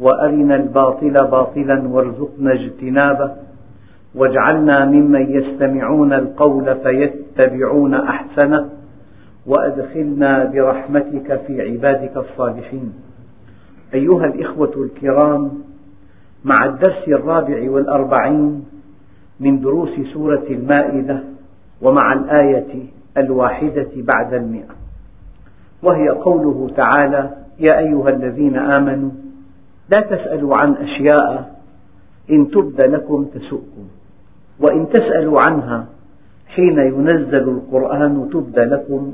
وأرنا الباطل باطلا وارزقنا اجتنابه واجعلنا ممن يستمعون القول فيتبعون أحسنه وأدخلنا برحمتك في عبادك الصالحين. أيها الإخوة الكرام مع الدرس الرابع والأربعين من دروس سورة المائدة ومع الآية الواحدة بعد المئة وهي قوله تعالى يا أيها الذين آمنوا لا تسألوا عن أشياء إن تبد لكم تسؤكم. وإن تسألوا عنها حين ينزل القرآن تبد لكم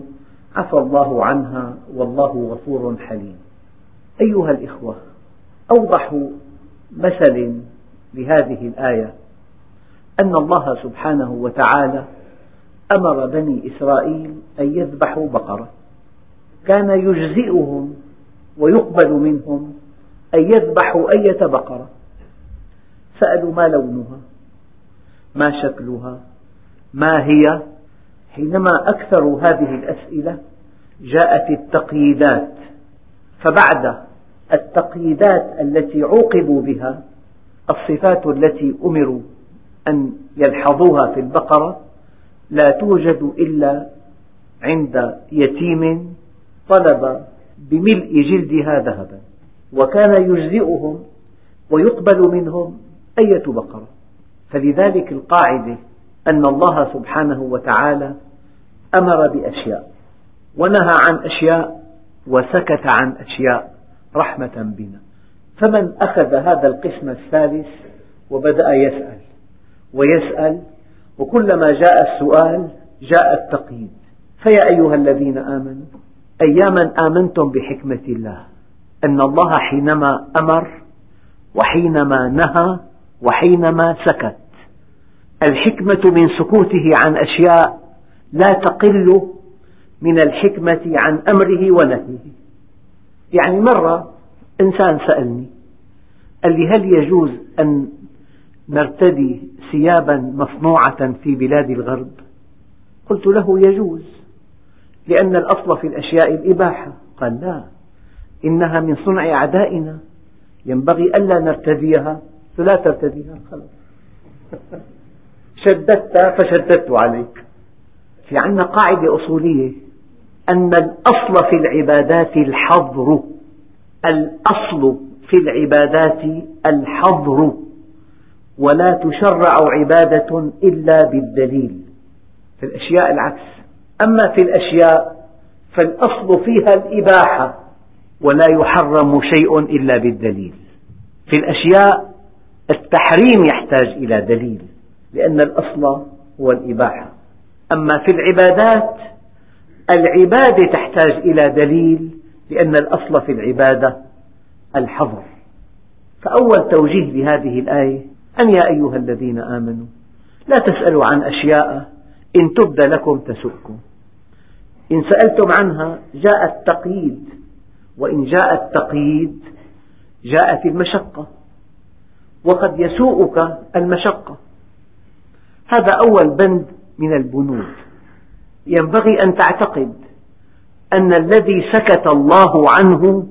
عفى الله عنها والله غفور حليم. أيها الإخوة أوضح مثل لهذه الآية أن الله سبحانه وتعالى أمر بني إسرائيل أن يذبحوا بقرة. كان يجزئهم ويقبل منهم أن يذبحوا أية بقرة. سألوا ما لونها ما شكلها ما هي. حينما أكثروا هذه الأسئلة جاءت التقييدات. فبعد التقييدات التي عوقبوا بها الصفات التي أمروا أن يلحظوها في البقرة لا توجد إلا عند يتيم طلب بملء جلدها ذهبا. وكان يجزئهم ويقبل منهم أية بقرة. فلذلك القاعدة أن الله سبحانه وتعالى أمر بأشياء ونهى عن أشياء وسكت عن أشياء رحمة بنا. فمن أخذ هذا القسم الثالث وبدأ يسأل ويسأل وكلما جاء السؤال جاء التقييد. فيا أيها الذين آمنوا أياما آمنتم بحكمة الله أن الله حينما أمر وحينما نهى وحينما سكت. الحكمة من سكوته عن أشياء لا تقل من الحكمة عن أمره ونهيه. يعني مرة إنسان سألني قال لي هل يجوز أن نرتدي ثيابا مصنوعة في بلاد الغرب؟ قلت له يجوز لأن الأصل في الأشياء الإباحة. قال لا. إنها من صنع أعدائنا. ينبغي ألا نرتديها. فلا ترتديها. خلاص. شددت فشددت عليك. في عندنا قاعدة أصولية أن الأصل في العبادات الحظر. الأصل في العبادات الحظر. ولا تشرع عبادة إلا بالدليل. في الأشياء العكس. أما في الأشياء فالأصل فيها الإباحة. ولا يحرم شيء إلا بالدليل. في الأشياء التحريم يحتاج إلى دليل لأن الأصل هو الإباحة. أما في العبادات العبادة تحتاج إلى دليل لأن الأصل في العبادة الحظر. فأول توجيه لهذه الآية أن يا أيها الذين آمنوا لا تسألوا عن أشياء إن تبد لكم تسؤكم. إن سألتم عنها جاء التقييد. وإن جاء التقييد جاءت المشقة. وقد يسوءك المشقة. هذا أول بند من البنود. ينبغي أن تعتقد أن الذي سكت الله عنه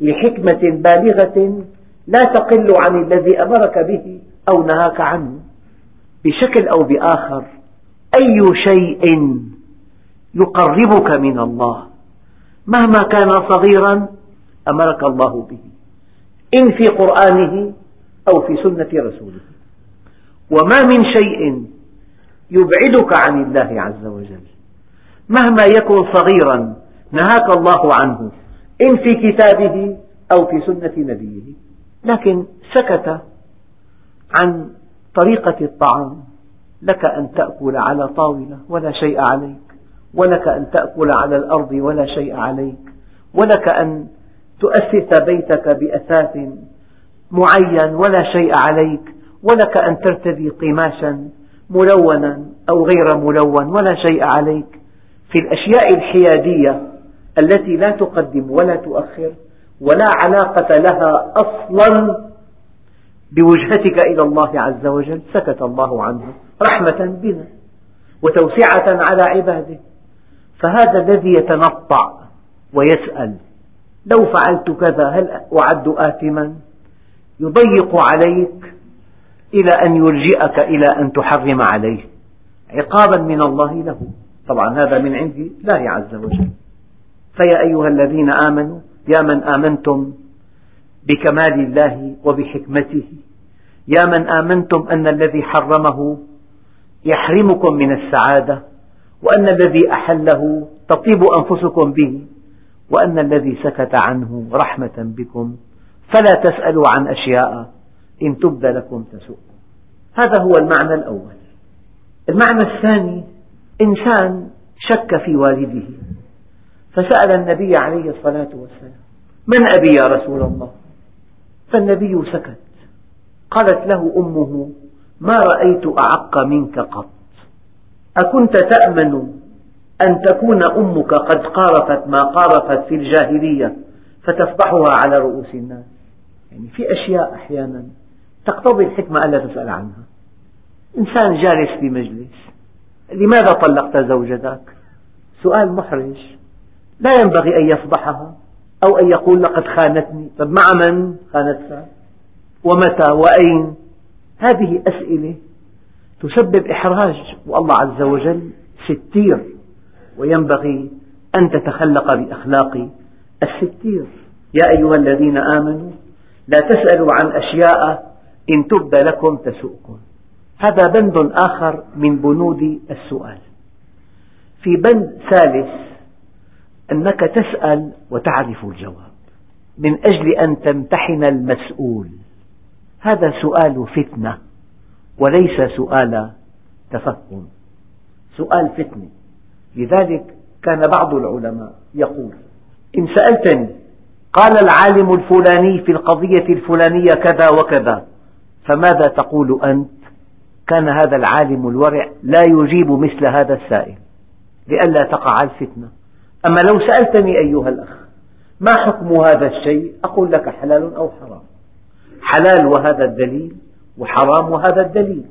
لحكمة بالغة لا تقل عن الذي أمرك به أو نهاك عنه. بشكل أو بآخر أي شيء يقربك من الله؟ مهما كان صغيرا أمرك الله به إن في قرآنه أو في سنة رسوله. وما من شيء يبعدك عن الله عز وجل. مهما يكن صغيرا نهاك الله عنه إن في كتابه أو في سنة نبيه. لكن سكت عن طريقة الطعام لك أن تأكل على طاولة ولا شيء عليك. ولك أن تأكل على الأرض ولا شيء عليك. ولك أن تؤسس بيتك بأثاث معين ولا شيء عليك. ولك أن ترتدي قماشا ملونا أو غير ملون ولا شيء عليك. في الأشياء الحيادية التي لا تقدم ولا تؤخر ولا علاقة لها أصلا بوجهتك إلى الله عز وجل سكت الله عنها رحمة بنا وتوسعة على عباده. فهذا الذي يتنطع ويسأل لو فعلت كذا هل أعد آثما؟ يضيق عليك إلى أن يلجئك إلى أن تحرم عليه عقابا من الله له. طبعا هذا من عند الله عز وجل. فيا أيها الذين آمنوا يا من آمنتم بكمال الله وبحكمته يا من آمنتم أن الذي حرمه يحرمكم من السعادة وأن الذي أحله تطيب أنفسكم به وأن الذي سكت عنه رحمة بكم فلا تسألوا عن أشياء إن تبد لكم تسؤكم هذا هو المعنى الأول. المعنى الثاني إنسان شك في والده. فسأل النبي عليه الصلاة والسلام من أبي يا رسول الله؟ فالنبي سكت. قالت له أمه ما رأيت أعق منك قط؟ أكنت تأمن أن تكون أمك قد قارفت ما قارفت في الجاهلية فتفضحها على رؤوس الناس؟ يعني في أشياء أحيانا تقتضي الحكمة ألا تسأل عنها. إنسان جالس في مجلس لماذا طلقت زوجتك؟ سؤال محرج. لا ينبغي أن يفضحها أو أن يقول لقد خانتني. طب مع من خانتك؟ ومتى؟ وأين؟ هذه أسئلة تسبب إحراج والله عز وجل ستير وينبغي أن تتخلق بأخلاق الستير. يا أيها الذين آمنوا لا تسألوا عن أشياء إن تبد لكم تسؤكم. هذا بند آخر من بنود السؤال. في بند ثالث أنك تسأل وتعرف الجواب من أجل أن تمتحن المسؤول. هذا سؤال فتنة. وليس سؤال تفهم سؤال فتنة لذلك كان بعض العلماء يقول إن سألتني قال العالم الفلاني في القضية الفلانية كذا وكذا فماذا تقول أنت؟ كان هذا العالم الورع لا يجيب مثل هذا السائل لئلا تقع الفتنة. أما لو سألتني أيها الأخ ما حكم هذا الشيء؟ أقول لك حلال أو حرام. حلال وهذا الدليل وحرام وهذا الدليل.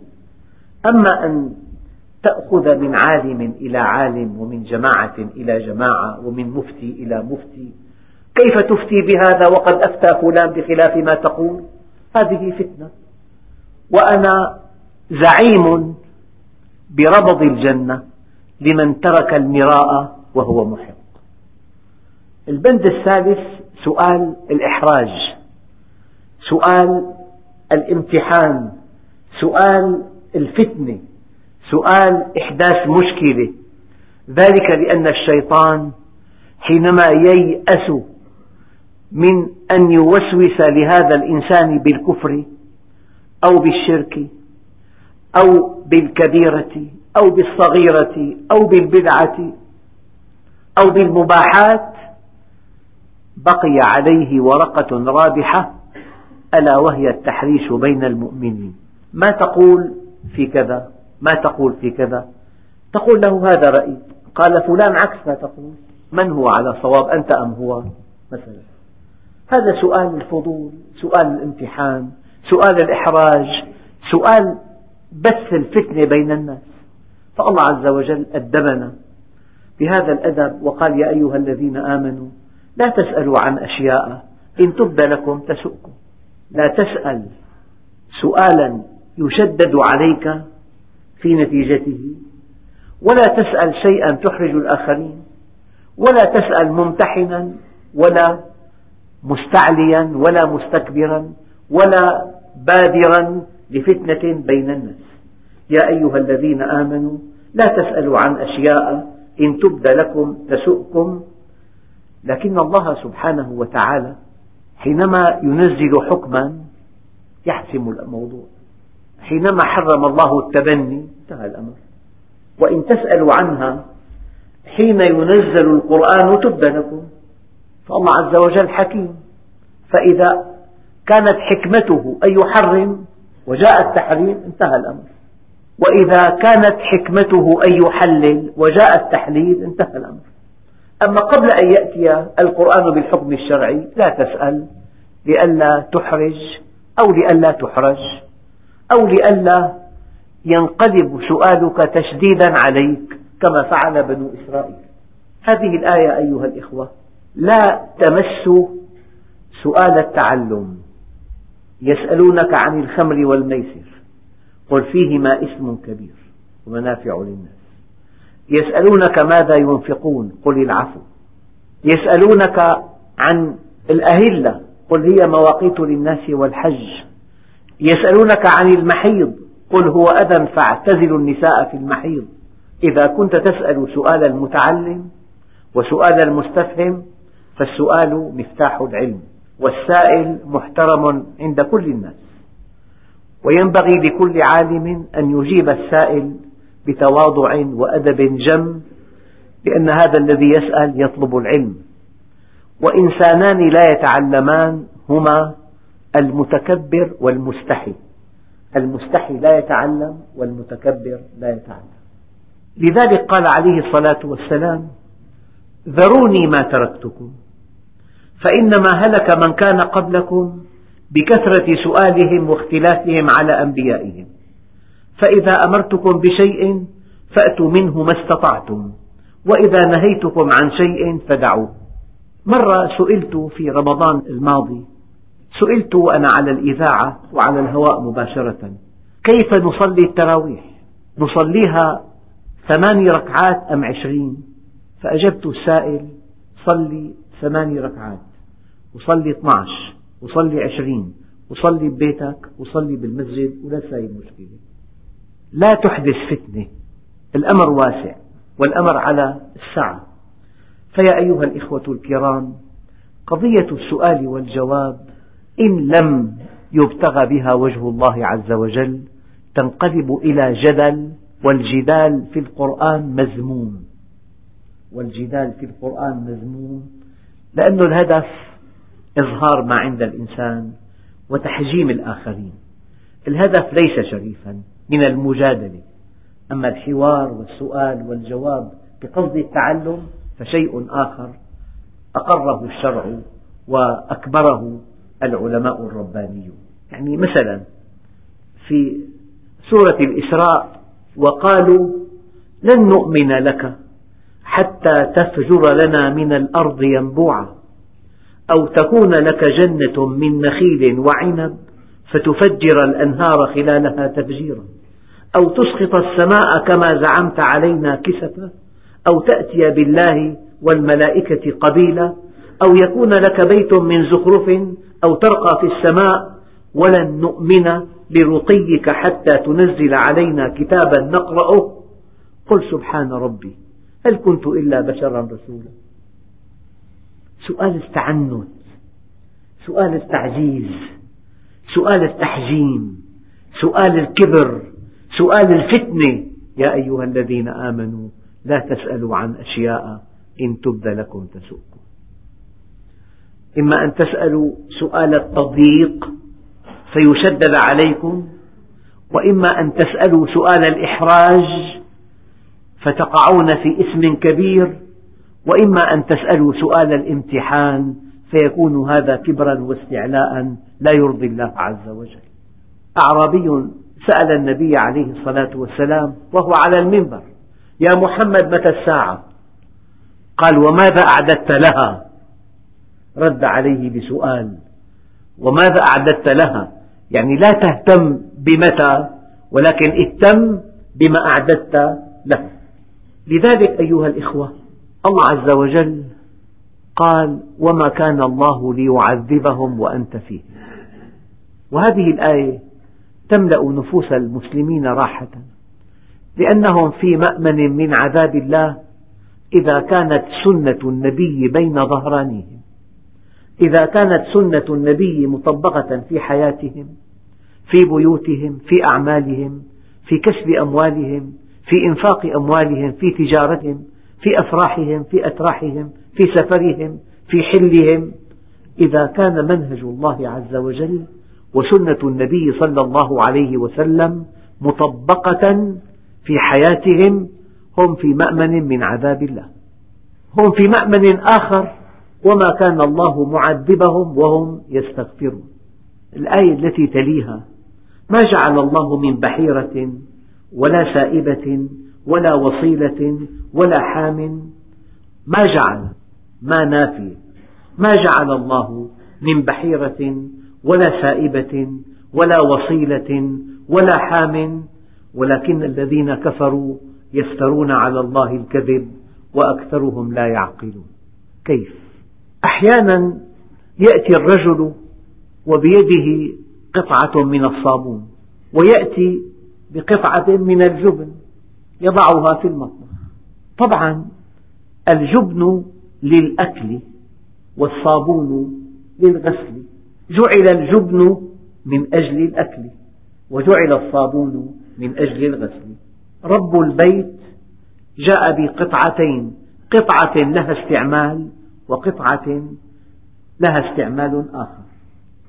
أما أن تأخذ من عالم إلى عالم ومن جماعة إلى جماعة ومن مفتي إلى مفتي كيف تفتي بهذا وقد أفتى فلان بخلاف ما تقول؟ هذه فتنة. وأنا زعيم بربض الجنة لمن ترك المراء وهو محق. البند الثالث سؤال الإحراج. سؤال الامتحان سؤال الفتنة سؤال إحداث مشكلة. ذلك لأن الشيطان حينما ييأس من أن يوسوس لهذا الإنسان بالكفر أو بالشرك أو بالكبيرة أو بالصغيرة أو بالبدعة أو بالمباحات بقي عليه ورقة رابحة ألا وهي التحريش بين المؤمنين؟ ما تقول في كذا؟ ما تقول في كذا؟ تقول له هذا رأيي قال فلان عكس ما تقول. من هو على صواب أنت أم هو؟ مثلا. هذا سؤال الفضول سؤال الامتحان سؤال الإحراج سؤال بث الفتنة بين الناس. فالله عز وجل أدبنا بهذا الأدب وقال يا أيها الذين آمنوا لا تسألوا عن أشياء إن تبد لكم تسؤكم. لا تسأل سؤالا يشدد عليك في نتيجته ولا تسأل شيئا تحرج الآخرين ولا تسأل ممتحنا ولا مستعليا ولا مستكبرا ولا بادرا لفتنة بين الناس. يا أيها الذين آمنوا لا تسألوا عن أشياء إن تبد لكم تسؤكم لكن الله سبحانه وتعالى حينما ينزل حكما يحسم الموضوع. حينما حرم الله التبني انتهى الأمر. وإن تسألوا عنها حين ينزل القرآن تبد لكم. فالله عز وجل حكيم. فإذا كانت حكمته أن يحرم وجاء التحريم انتهى الأمر. وإذا كانت حكمته أن يحلل وجاء التحليل انتهى الأمر. أما قبل أن يأتي القرآن بالحكم الشرعي لا تسأل لئلا تحرج أو لئلا تحرج أو لئلا ينقلب سؤالك تشديدا عليك كما فعل بنو إسرائيل. هذه الآية أيها الإخوة لا تمس سؤال التعلم. يسألونك عن الخمر والميسر قل فيهما اسم كبير ومنافع للناس. يسألونك ماذا ينفقون؟ قل العفو. يسألونك عن الأهلة قل هي مواقيت للناس والحج. يسألونك عن المحيض قل هو أذى فاعتزلوا النساء في المحيض. إذا كنت تسأل سؤال المتعلم وسؤال المستفهم فالسؤال مفتاح العلم والسائل محترم عند كل الناس. وينبغي لكل عالم أن يجيب السائل بتواضع وأدب جم لأن هذا الذي يسأل يطلب العلم. وإنسانان لا يتعلمان هما المتكبر والمستحي. المستحي لا يتعلم والمتكبر لا يتعلم. لذلك قال عليه الصلاة والسلام ذروني ما تركتكم فإنما هلك من كان قبلكم بكثرة سؤالهم واختلافهم على أنبيائهم. فإذا أمرتكم بشيء فأتوا منه ما استطعتم وإذا نهيتكم عن شيء فدعوه مرة سئلت في رمضان الماضي سئلت وأنا على الإذاعة وعلى الهواء مباشرة كيف نصلي التراويح؟ نصليها ثماني ركعات أم عشرين؟ فأجبت السائل صلي ثماني ركعات وصلي 12 وصلي عشرين وصلي ببيتك وصلي بالمسجد ولا سايب مشكلة. لا تحدث فتنة. الأمر واسع والأمر على السعة فيا أيها الإخوة الكرام قضية السؤال والجواب إن لم يبتغى بها وجه الله عز وجل تنقلب إلى جدل والجدال في القرآن مذموم. والجدال في القرآن مذموم لأن الهدف إظهار ما عند الإنسان وتحجيم الآخرين. الهدف ليس شريفا. من المجادلة. أما الحوار والسؤال والجواب بقصد التعلم فشيء آخر. أقره الشرع وأكبره العلماء الربانيون. يعني مثلا في سورة الإسراء وقالوا لن نؤمن لك حتى تفجر لنا من الأرض ينبوعا أو تكون لك جنة من نخيل وعنب فتفجر الأنهار خلالها تفجيرا. أو تسقط السماء كما زعمت علينا كسفا أو تأتي بالله والملائكة قبيلا أو يكون لك بيت من زخرف أو ترقى في السماء ولن نؤمن لرقيك حتى تنزل علينا كتابا نقرأه. قل سبحان ربي هل كنت إلا بشرا رسولا؟ سؤال التعنت سؤال التعجيز سؤال التحجيم سؤال الكبر سؤال الفتنة. يا أيها الذين آمنوا لا تسألوا عن أشياء إن تبد لكم تسؤكم. إما أن تسألوا سؤال التضييق فيشدد عليكم وإما أن تسألوا سؤال الإحراج فتقعون في إثم كبير وإما أن تسألوا سؤال الامتحان فيكون هذا كبرا واستعلاء لا يرضي الله عز وجل. أعرابي سأل النبي عليه الصلاة والسلام وهو على المنبر يا محمد متى الساعة؟ قال وماذا أعددت لها؟ رد عليه بسؤال وماذا أعددت لها؟ يعني لا تهتم بمتى ولكن اهتم بما أعددت له. لذلك أيها الإخوة الله عز وجل قال وما كان الله ليعذبهم وأنت فيه. وهذه الآية تملأ نفوس المسلمين راحة. لأنهم في مأمن من عذاب الله إذا كانت سنة النبي بين ظهرانيهم إذا كانت سنة النبي مطبقة في حياتهم في بيوتهم في أعمالهم في كسب أموالهم في إنفاق أموالهم في تجارتهم في أفراحهم في أتراحهم في سفرهم في حلهم. إذا كان منهج الله عز وجل وسنة النبي صلى الله عليه وسلم مطبقة في حياتهم هم في مأمن من عذاب الله. هم في مأمن آخر وما كان الله معذبهم وهم يستغفرون. الآية التي تليها ما جعل الله من بحيرة ولا سائبة ولا وصيلة ولا حام. ما جعل ما نافية ما جعل الله من بحيرة ولا سائبة ولا وصيلة ولا حام ولكن الذين كفروا يفترون على الله الكذب وأكثرهم لا يعقلون. كيف؟ أحيانا يأتي الرجل وبيده قطعة من الصابون ويأتي بقطعة من الجبن يضعها في المطبخ. طبعا الجبن للأكل والصابون للغسل. جعل الجبن من أجل الأكل وجعل الصابون من أجل الغسل. رب البيت جاء بقطعتين قطعة لها استعمال وقطعة لها استعمال آخر.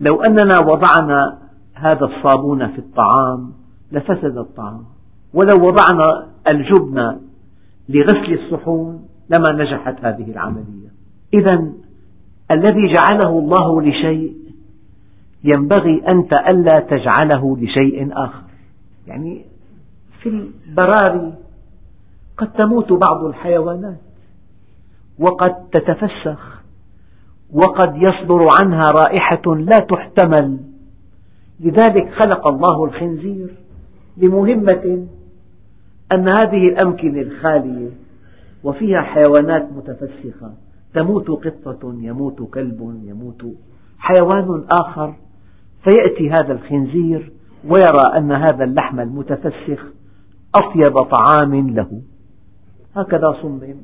لو أننا وضعنا هذا الصابون في الطعام لفسد الطعام. ولو وضعنا الجبن لغسل الصحون لما نجحت هذه العملية. إذا الذي جعله الله لشيء ينبغي أنت ألا تجعله لشيء آخر. يعني في البراري قد تموت بعض الحيوانات وقد تتفسخ وقد يصدر عنها رائحة لا تحتمل. لذلك خلق الله الخنزير لمهمة أن هذه الأمكنة الخالية وفيها حيوانات متفسخة. تموت قطة يموت كلب يموت حيوان آخر. فيأتي هذا الخنزير ويرى أن هذا اللحم المتفسخ أطيب طعام له. هكذا صمم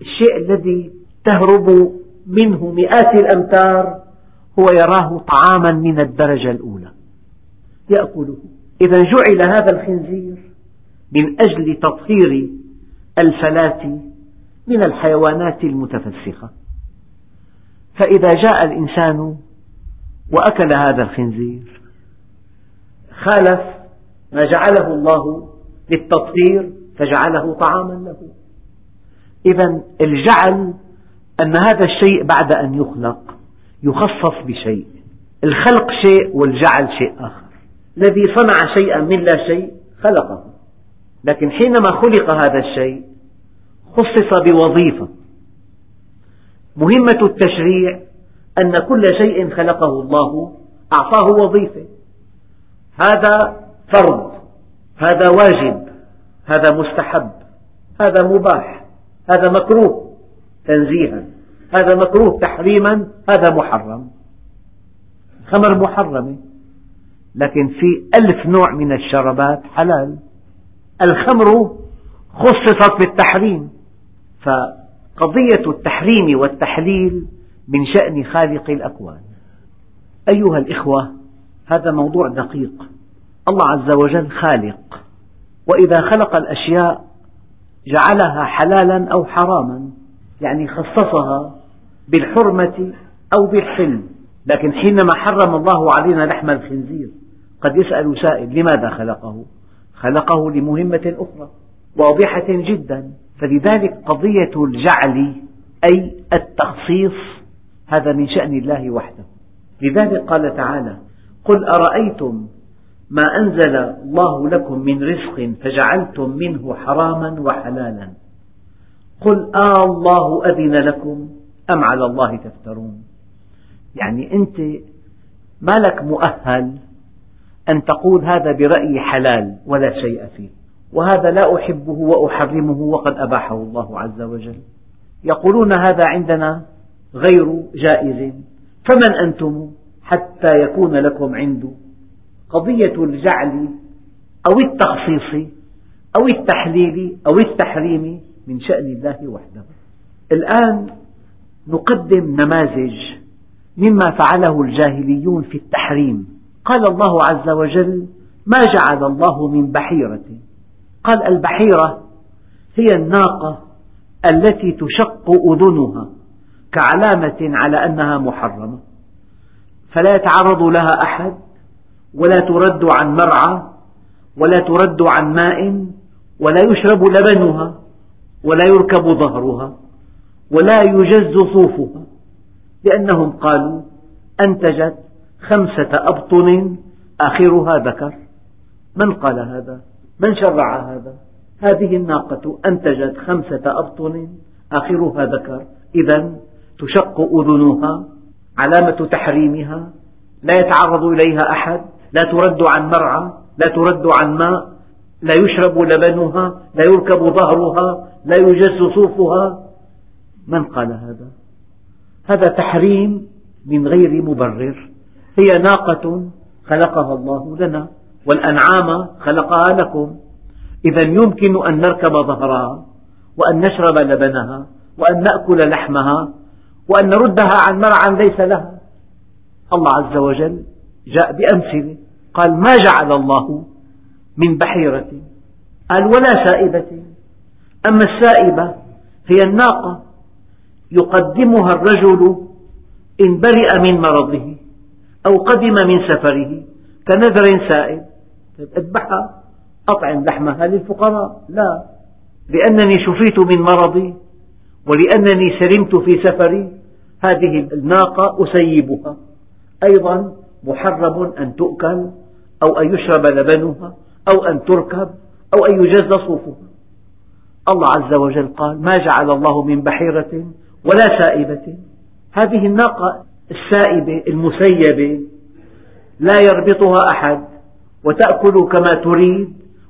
الشيء الذي تهرب منه مئات الأمتار هو يراه طعاما من الدرجة الأولى. يأكله. إذا جعل هذا الخنزير من أجل تطهير الفلاة من الحيوانات المتفسخة. فإذا جاء الإنسان وأكل هذا الخنزير. خالف ما جعله الله للتطهير فجعله طعاما له. إذا الجعل أن هذا الشيء بعد أن يخلق يخصص بشيء. الخلق شيء والجعل شيء آخر. الذي صنع شيئا من لا شيء خلقه. لكن حينما خلق هذا الشيء خصص بوظيفة. مهمة التشريع أن كل شيء خلقه الله أعطاه وظيفة. هذا فرض هذا واجب هذا مستحب هذا مباح هذا مكروه تنزيها هذا مكروه تحريما هذا محرم. خمر محرمة لكن في ألف نوع من الشربات حلال. الخمر خصصت بالتحريم فقضية التحريم والتحليل من شأن خالق الأكوان. أيها الإخوة هذا موضوع دقيق. الله عز وجل خالق. وإذا خلق الأشياء جعلها حلالا أو حراما يعني خصصها بالحرمة أو بالحلم. لكن حينما حرم الله علينا لحم الخنزير قد يسأل سائل لماذا خلقه؟ خلقه لمهمة أخرى واضحة جدا. فلذلك قضية الجعل أي التخصيص هذا من شأن الله وحده. لذلك قال تعالى قل أرأيتم ما أنزل الله لكم من رزق فجعلتم منه حراما وحلالا؟ قل آه الله أذن لكم أم على الله تفترون؟ يعني أنت ما لك مؤهل أن تقول هذا برأيي حلال ولا شيء فيه وهذا لا أحبه وأحرمه وقد أباحه الله عز وجل. يقولون هذا عندنا غير جائز. فمن أنتم حتى يكون لكم عنده قضية الجعل أو التخصيص أو التحليل أو التحريم من شأن الله وحده. الآن نقدم نماذج مما فعله الجاهليون في التحريم. قال الله عز وجل ما جعل الله من بحيرة قال البحيرة هي الناقة التي تشق أذنها كعلامة على أنها محرمة فلا يتعرض لها أحد ولا ترد عن مرعى ولا ترد عن ماء ولا يشرب لبنها ولا يركب ظهرها ولا يجز صوفها لأنهم قالوا أنتجت خمسة أبطن آخرها ذكر من قال هذا؟ من شرع هذا؟ هذه الناقة أنتجت خمسة أبطن آخرها ذكر إذا تشق أذنها علامة تحريمها لا يتعرض إليها أحد لا ترد عن مرعى لا ترد عن ماء لا يشرب لبنها لا يركب ظهرها لا يجز صوفها. من قال هذا؟ هذا تحريم من غير مبرر. هي ناقة خلقها الله لنا والأنعام خلقها لكم. إذا يمكن أن نركب ظهرها وأن نشرب لبنها وأن نأكل لحمها وأن نردها عن مرعى ليس لها الله عز وجل جاء بأمثلة قال ما جعل الله من بحيرة؟ قال ولا سائبة. أما السائبة هي الناقة يقدمها الرجل إن برئ من مرضه أو قدم من سفره كنذر سائب. اذبحها أطعم لحمها للفقراء؟ لا لأنني شفيت من مرضي ولأنني سلمت في سفري. هذه الناقة أسيبها. أيضا محرم أن تؤكل أو أن يشرب لبنها أو أن تركب أو أن يجز صوفها. الله عز وجل قال ما جعل الله من بحيرة ولا سائبة. هذه الناقة السائبة المسيبة لا يربطها أحد. وتأكل كما تريد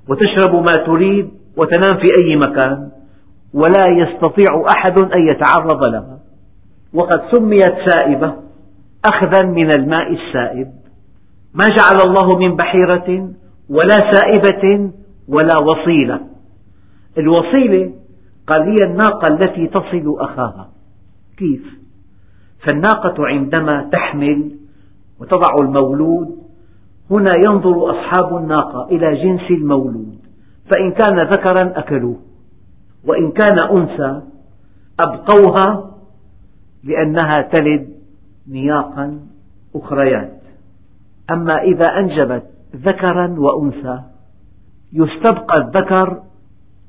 وتشرب ما تريد وتنام في أي مكان. ولا يستطيع أحد أن يتعرض لها وقد سميت سائبة أخذا من الماء السائب. ما جعل الله من بحيرة ولا سائبة ولا وصيلة. الوصيلة قال هي الناقة التي تصل أخاها. كيف؟ فالناقة عندما تحمل وتضع المولود هنا ينظر أصحاب الناقة إلى جنس المولود فإن كان ذكرا أكلوه. وإن كان أنثى أبقوها لأنها تلد نياقا أخريات. أما إذا أنجبت ذكرا وأنثى يستبقى الذكر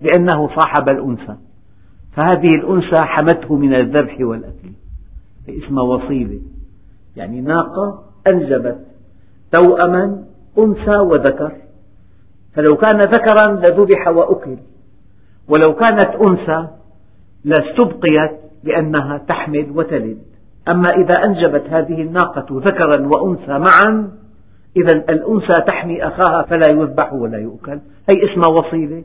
لأنه صاحب الأنثى. فهذه الأنثى حمته من الذبح والأكل اسمها وصيلة يعني ناقة أنجبت توأما أنثى وذكر. فلو كان ذكرا لذبح وأكل. ولو كانت أنثى لاستبقيت لأنها تحمل وتلد. أما إذا أنجبت هذه الناقة ذكرا وأنثى معا إذا الأنثى تحمي أخاها فلا يذبح ولا يؤكل. هي اسمها وصيلة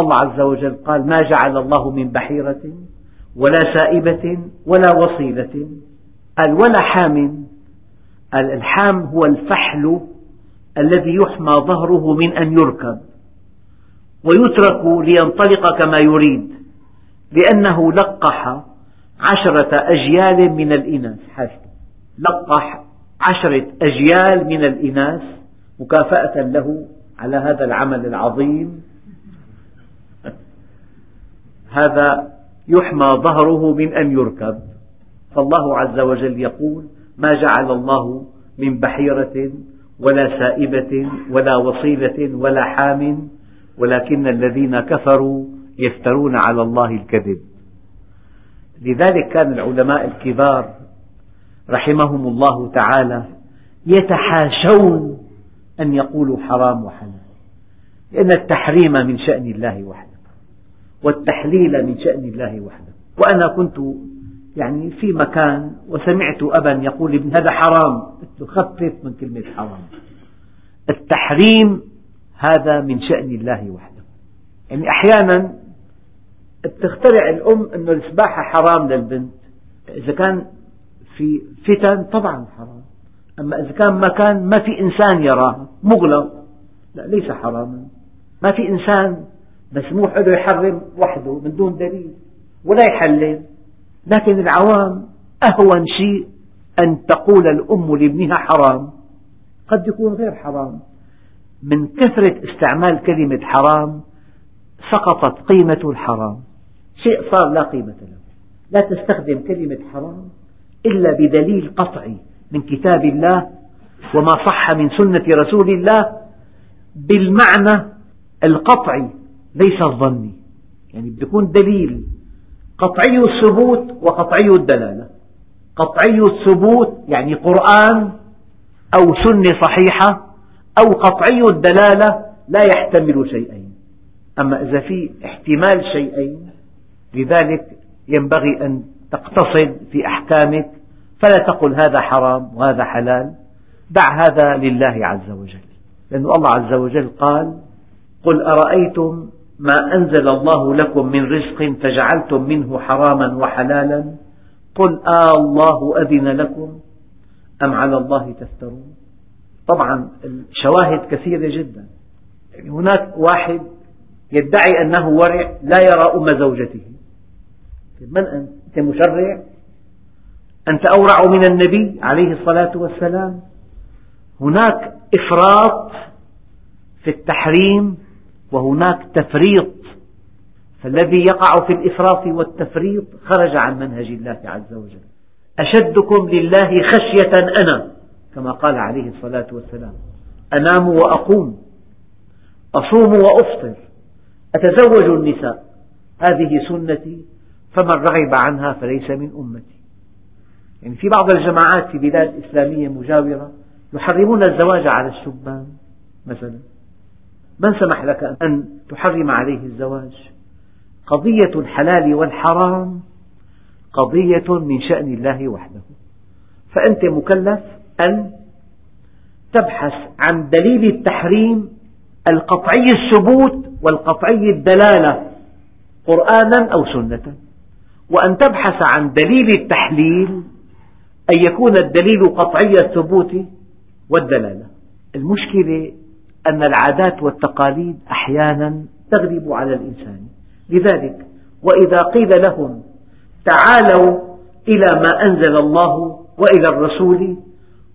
الله عز وجل قال ما جعل الله من بحيرة ولا سائبة ولا وصيلة. قال ولا حام. قال الحام هو الفحل الذي يحمى ظهره من أن يركب. ويترك لينطلق كما يريد لأنه لقح عشرة أجيال من الإناث. حاجته لقح عشرة أجيال من الإناث مكافأة له على هذا العمل العظيم. هذا يحمى ظهره من أن يركب. فالله عز وجل يقول ما جعل الله من بحيرة ولا سائبة ولا وصيلة ولا حام ولكن الذين كفروا يفترون على الله الكذب. لذلك كان العلماء الكبار رحمهم الله تعالى يتحاشون أن يقولوا حرام وحلال. لأن التحريم من شأن الله وحده والتحليل من شأن الله وحده. وأنا كنت يعني في مكان وسمعت أبا يقول ابن هذا حرام قلت خفف من كلمة حرام. التحريم هذا من شأن الله وحده. يعني أحيانا تخترع الأم أن السباحة حرام للبنت. إذا كان في فتن طبعا حرام. أما إذا كان مكان ما في إنسان يراها مغلق لا ليس حراما. ما في إنسان مسموح له يحرم وحده من دون دليل ولا يحلل. لكن العوام أهون شيء أن تقول الأم لابنها حرام. قد يكون غير حرام. من كثرة استعمال كلمة حرام سقطت قيمة الحرام. شيء صار لا قيمة له. لا تستخدم كلمة حرام إلا بدليل قطعي من كتاب الله وما صح من سنة رسول الله بالمعنى القطعي ليس الظني. يعني بده يكون دليل قطعي الثبوت وقطعي الدلالة. قطعي الثبوت يعني قرآن أو سنة صحيحة أو قطعي الدلالة لا يحتمل شيئين. أما إذا في احتمال شيئين لذلك ينبغي أن تقتصد في أحكامك فلا تقل هذا حرام وهذا حلال. دع هذا لله عز وجل. لأن الله عز وجل قال قل أرأيتم ما أنزل الله لكم من رزق فجعلتم منه حراما وحلالا؟ قل آه الله أذن لكم أم على الله تفترون؟ طبعا الشواهد كثيرة جدا. يعني هناك واحد يدعي أنه ورع لا يرى أم زوجته. من أنت؟ أنت مشرع؟ أنت أورع من النبي عليه الصلاة والسلام. هناك إفراط في التحريم وهناك تفريط. فالذي يقع في الإفراط والتفريط خرج عن منهج الله عز وجل. أشدكم لله خشية أنا. كما قال عليه الصلاة والسلام. أنام وأقوم أصوم وأفطر أتزوج النساء. هذه سنتي فمن رغب عنها فليس من أمتي. يعني في بعض الجماعات في بلاد إسلامية مجاورة يحرمون الزواج على الشبان مثلا. من سمح لك أن تحرم عليه الزواج؟ قضية الحلال والحرام قضية من شأن الله وحده. فأنت مكلف أن تبحث عن دليل التحريم القطعي الثبوت والقطعي الدلالة قرآنا أو سنة وأن تبحث عن دليل التحليل أن يكون الدليل قطعي الثبوت والدلالة. المشكلة أن العادات والتقاليد أحيانا تغلب على الإنسان. لذلك وإذا قيل لهم تعالوا إلى ما أنزل الله وإلى الرسول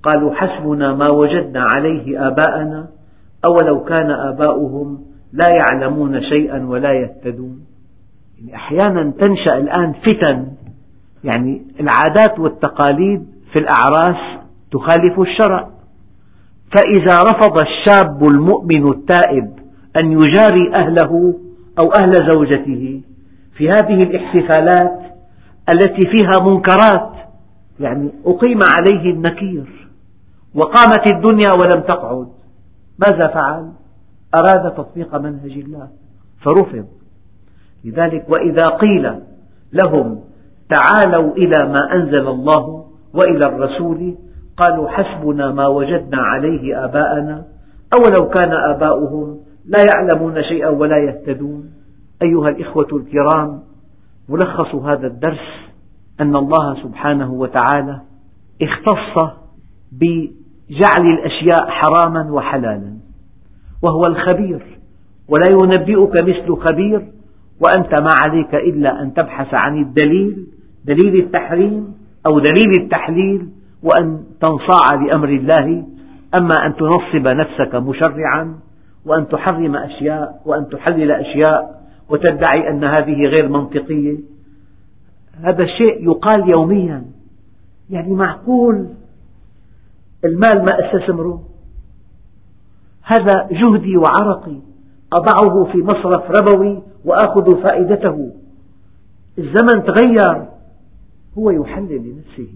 قالوا حسبنا ما وجدنا عليه آباءنا أولو كان آباؤهم لا يعلمون شيئا ولا يهتدون. يعني أحيانا تنشأ الآن فتن يعني العادات والتقاليد في الأعراس تخالف الشرع. فإذا رفض الشاب المؤمن التائب أن يجاري أهله أو أهل زوجته في هذه الاحتفالات التي فيها منكرات يعني أقيم عليه النكير. وقامت الدنيا ولم تقعد. ماذا فعل؟ أراد تطبيق منهج الله فرفض. لذلك وإذا قيل لهم تعالوا إلى ما أنزل الله وإلى الرسول قالوا حسبنا ما وجدنا عليه آباءنا أولو كان آباؤهم لا يعلمون شيئا ولا يهتدون. أيها الإخوة الكرام ملخص هذا الدرس أن الله سبحانه وتعالى اختص بجعل الأشياء حراما وحلالا وهو الخبير ولا ينبئك مثل خبير وأنت ما عليك إلا أن تبحث عن الدليل دليل التحريم أو دليل التحليل وأن تنصاع لأمر الله أما أن تنصب نفسك مشرعا وأن تحرم أشياء وأن تحلل أشياء وتدعي أن هذه غير منطقية. هذا الشيء يقال يوميا. يعني معقول المال ما استثمره هذا جهدي وعرقي. أضعه في مصرف ربوي وآخذ فائدته. الزمن تغير. هو يحلل لنفسه.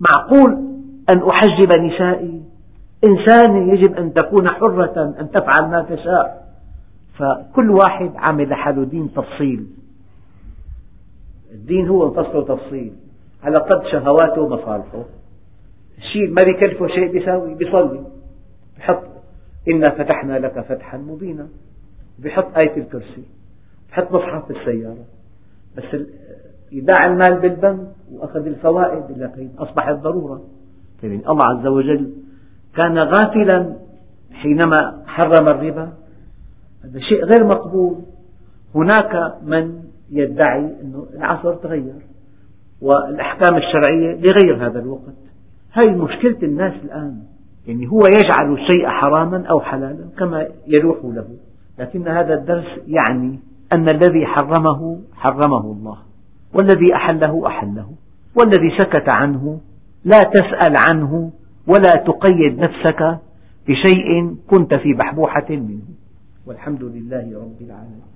معقول أن أحجب نسائي؟ إنسانة يجب أن تكون حرة أن تفعل ما تشاء. فكل واحد عمل لحاله دين تفصيل. الدين هو فصل تفصيل. على قد شهواته ومصالحه. الشيء ما بيكلفه شيء بيساوي بيصلي. بحط إنا فتحنا لك فتحا مبينا. بحط آية الكرسي. بحط مصحف بالسيارة بس يدع المال بالبنك وأخذ الفوائد لكن أصبحت ضرورة. طيب الله عز وجل كان غافلا حينما حرم الربا. هذا شيء غير مقبول. هناك من يدعي أن العصر تغير والأحكام الشرعية لغير هذا الوقت. هذه مشكلة الناس الآن يعني هو يجعل الشيء حراما أو حلالا كما يلوح له لكن هذا الدرس يعني أن الذي حرمه حرمه الله والذي أحله أحله والذي سكت عنه لا تسأل عنه ولا تقيد نفسك بشيء كنت في بحبوحة منه. والحمد لله رب العالمين.